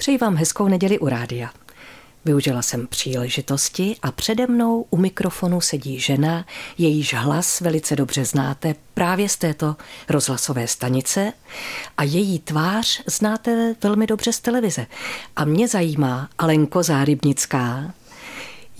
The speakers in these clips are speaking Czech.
Přeji vám hezkou neděli u rádia. Využila jsem příležitosti a přede mnou u mikrofonu sedí žena, jejíž hlas velice dobře znáte právě z této rozhlasové stanice a její tvář znáte velmi dobře z televize. A mě zajímá Alenko Zárybnická,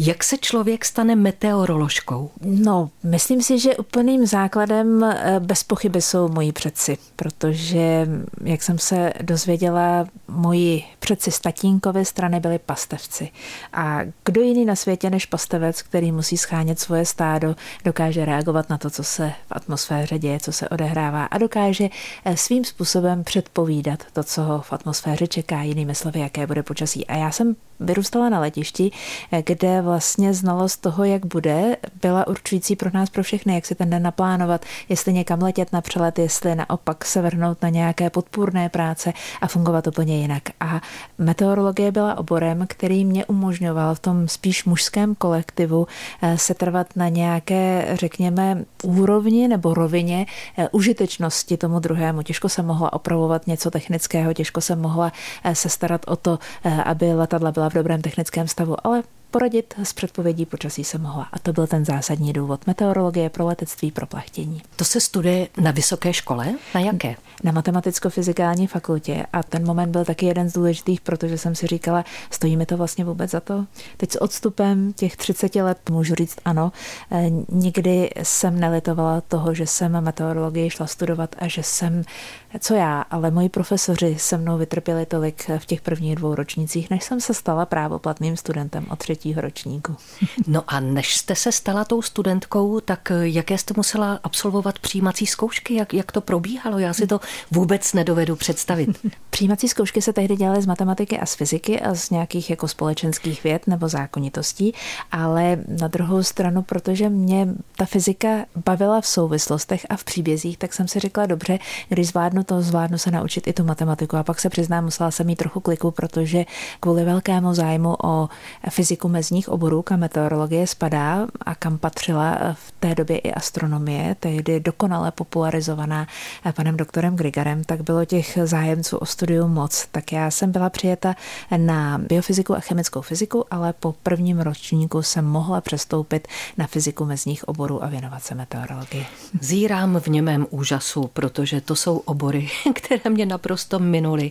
jak se člověk stane meteoroložkou? No, myslím si, že úplným základem eh, bez pochyby jsou moji předci, protože, jak jsem se dozvěděla, moji předci z tatínkovy strany byli pastevci. A kdo jiný na světě než pastevec, který musí schánět svoje stádo, dokáže reagovat na to, co se v atmosféře děje, co se odehrává a dokáže eh, svým způsobem předpovídat to, co ho v atmosféře čeká, jinými slovy, jaké bude počasí. A já jsem vyrůstala na letišti, eh, kde vlastně znalost toho, jak bude, byla určující pro nás, pro všechny, jak si ten den naplánovat, jestli někam letět na přelet, jestli naopak se vrhnout na nějaké podpůrné práce a fungovat úplně jinak. A meteorologie byla oborem, který mě umožňoval v tom spíš mužském kolektivu eh, se trvat na nějaké, řekněme, úrovni nebo rovině eh, užitečnosti tomu druhému. Těžko se mohla opravovat něco technického, těžko se mohla se starat o to, aby letadla byla v dobrém technickém stavu, ale Poradit s předpovědí počasí se mohla. A to byl ten zásadní důvod. Meteorologie pro letectví, pro plachtění. To se studuje na vysoké škole? Na jaké? Na matematicko-fyzikální fakultě. A ten moment byl taky jeden z důležitých, protože jsem si říkala, stojí mi to vlastně vůbec za to. Teď s odstupem těch 30 let můžu říct ano. E, nikdy jsem nelitovala toho, že jsem meteorologii šla studovat a že jsem, co já, ale moji profesoři se mnou vytrpěli tolik v těch prvních dvou ročnících, než jsem se stala právoplatným studentem o třetí třetího ročníku. No a než jste se stala tou studentkou, tak jaké jste musela absolvovat přijímací zkoušky? Jak, jak to probíhalo? Já si to vůbec nedovedu představit. Přijímací zkoušky se tehdy dělaly z matematiky a z fyziky a z nějakých jako společenských věd nebo zákonitostí, ale na druhou stranu, protože mě ta fyzika bavila v souvislostech a v příbězích, tak jsem si řekla, dobře, když zvládnu to, zvládnu se naučit i tu matematiku. A pak se přiznám, musela jsem mít trochu kliku, protože kvůli velkému zájmu o fyziku mezních oborů, kam meteorologie spadá a kam patřila v té době i astronomie, tehdy dokonale popularizovaná panem doktorem Grigarem, tak bylo těch zájemců o studium moc. Tak já jsem byla přijeta na biofyziku a chemickou fyziku, ale po prvním ročníku jsem mohla přestoupit na fyziku mezních oborů a věnovat se meteorologii. Zírám v němém úžasu, protože to jsou obory, které mě naprosto minuly.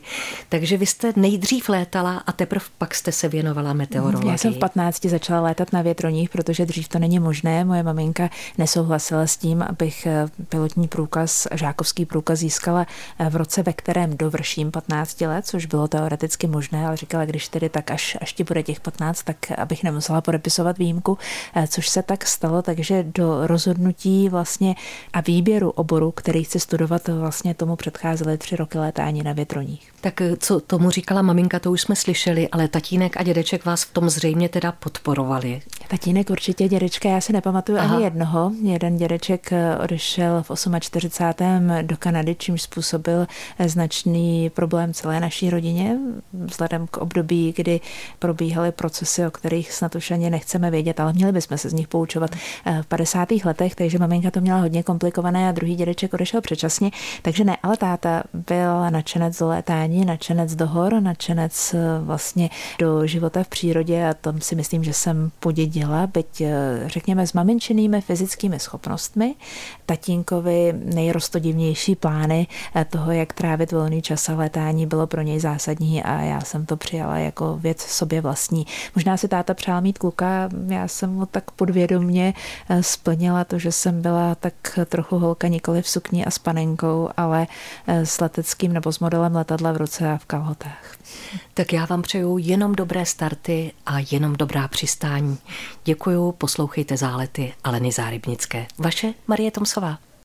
Takže vy jste nejdřív létala a teprve pak jste se věnovala meteorologii. Já jsem v 15 začala létat na větroních, protože dřív to není možné. Moje maminka nesouhlasila s tím, abych eh, pilotní průkaz, žákovský průkaz získala eh, v roce, ve kterém dovrším 15 let, což bylo teoreticky možné, ale říkala, když tedy tak až, až ti bude těch 15, tak abych nemusela podepisovat výjimku, eh, což se tak stalo, takže do rozhodnutí vlastně a výběru oboru, který chci studovat, vlastně tomu předcházely tři roky létání na větroních. Tak co tomu říkala maminka, to už jsme slyšeli, ale tatínek a dědeček vás v tom zřejmě teda podporovali. Tatínek určitě, dědečka, já si nepamatuju Aha. ani jednoho. Jeden dědeček eh, odešel v 48. do Kanady, čímž způsobil eh, značný problém celé naší rodině, vzhledem k období, kdy probíhaly procesy, o kterých snad už ani nechceme vědět, ale měli bychom se z nich poučovat eh, v 50. letech, takže maminka to měla hodně komplikované a druhý dědeček odešel předčasně, takže ne, ale táta byl nadšenec do létání, nadšenec do hor, nadšenec vlastně do života v přírodě a tam si myslím, že jsem podědila, byť eh, řekněme s maminčinými fyzickými schopnostmi, tatínkovi nejrostodivnější plány eh, toho, jak trávit volný čas a letání bylo pro něj zásadní a já jsem to přijala jako věc sobě vlastní. Možná si táta přál mít kluka, já jsem mu tak podvědomně eh, splnila to, že jsem byla tak trochu holka nikoli v sukni a s panenkou, ale s leteckým nebo s modelem letadla v ruce a v kalhotách. Tak já vám přeju jenom dobré starty a jenom dobrá přistání. Děkuju, poslouchejte zálety Aleny Zárybnické. Vaše Marie Tomsová.